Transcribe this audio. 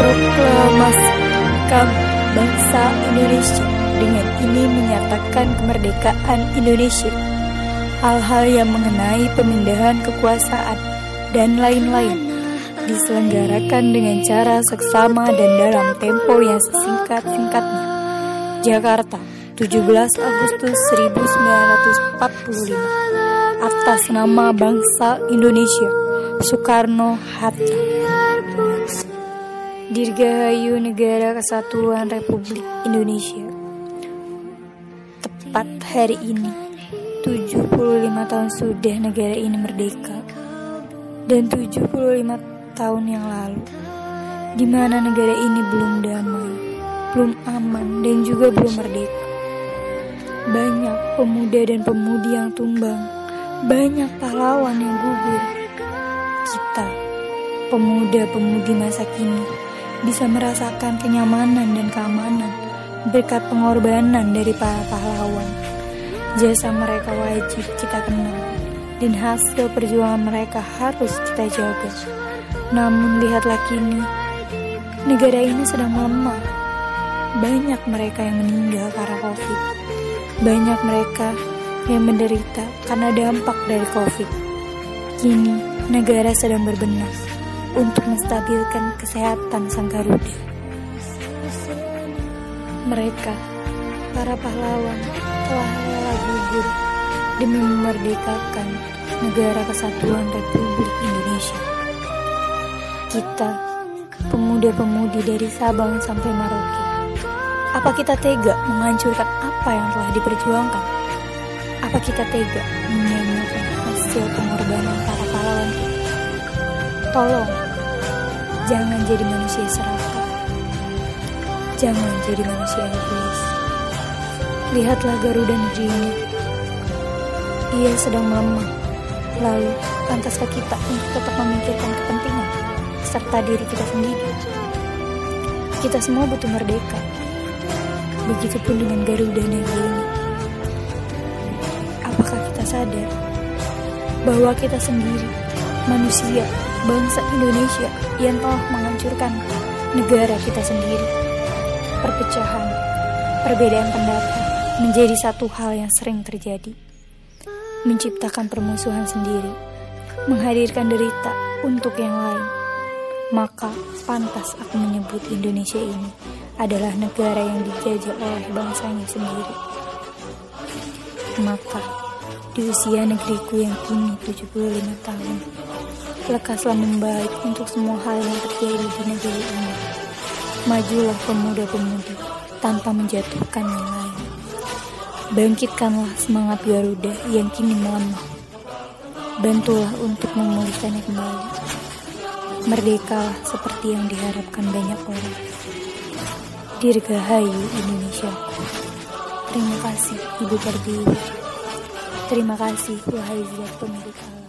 Proklamasikan bangsa Indonesia dengan ini menyatakan kemerdekaan Indonesia. Hal-hal yang mengenai pemindahan kekuasaan dan lain-lain diselenggarakan dengan cara seksama dan dalam tempo yang sesingkat-singkatnya. Jakarta, 17 Agustus 1945 atas nama bangsa Indonesia Soekarno Hatta Dirgahayu Negara Kesatuan Republik Indonesia. Tepat hari ini 75 tahun sudah negara ini merdeka. Dan 75 tahun yang lalu di mana negara ini belum damai, belum aman dan juga belum merdeka. Banyak pemuda dan pemudi yang tumbang, banyak pahlawan yang gugur. Kita, pemuda-pemudi masa kini, bisa merasakan kenyamanan dan keamanan berkat pengorbanan dari para pahlawan. Jasa mereka wajib kita kenal, dan hasil perjuangan mereka harus kita jaga. Namun lihatlah kini, negara ini sedang melemah. Banyak mereka yang meninggal karena COVID banyak mereka yang menderita karena dampak dari COVID. Kini, negara sedang berbenah untuk menstabilkan kesehatan sang Garuda. Mereka, para pahlawan, telah rela gugur demi memerdekakan negara kesatuan Republik Indonesia. Kita, pemuda-pemudi dari Sabang sampai Merauke, apa kita tega menghancurkan apa yang telah diperjuangkan? Apa kita tega menyanyikan hasil pengorbanan para pahlawan kita? Tolong, jangan jadi manusia serakah. Jangan jadi manusia egois. Lihatlah Garuda negeri ini. Ia sedang melemah. Lalu, pantaskah kita untuk tetap memikirkan kepentingan serta diri kita sendiri? Kita semua butuh merdeka Begitupun dengan Garuda negeri ini. Apakah kita sadar bahwa kita sendiri, manusia, bangsa Indonesia yang telah menghancurkan negara kita sendiri? Perpecahan, perbedaan pendapat menjadi satu hal yang sering terjadi. Menciptakan permusuhan sendiri, menghadirkan derita untuk yang lain. Maka pantas aku menyebut Indonesia ini adalah negara yang dijajah oleh bangsanya sendiri. Maka, di usia negeriku yang kini 75 tahun, lekaslah membaik untuk semua hal yang terjadi di negeri ini. Majulah pemuda-pemudi tanpa menjatuhkan yang lain. Bangkitkanlah semangat Garuda yang kini melemah. Bantulah untuk memulihkannya kembali. Merdekalah seperti yang diharapkan banyak orang. Dirgahayu Indonesia. Terima kasih Ibu Pertiwi. Terima kasih wahai zat pemilik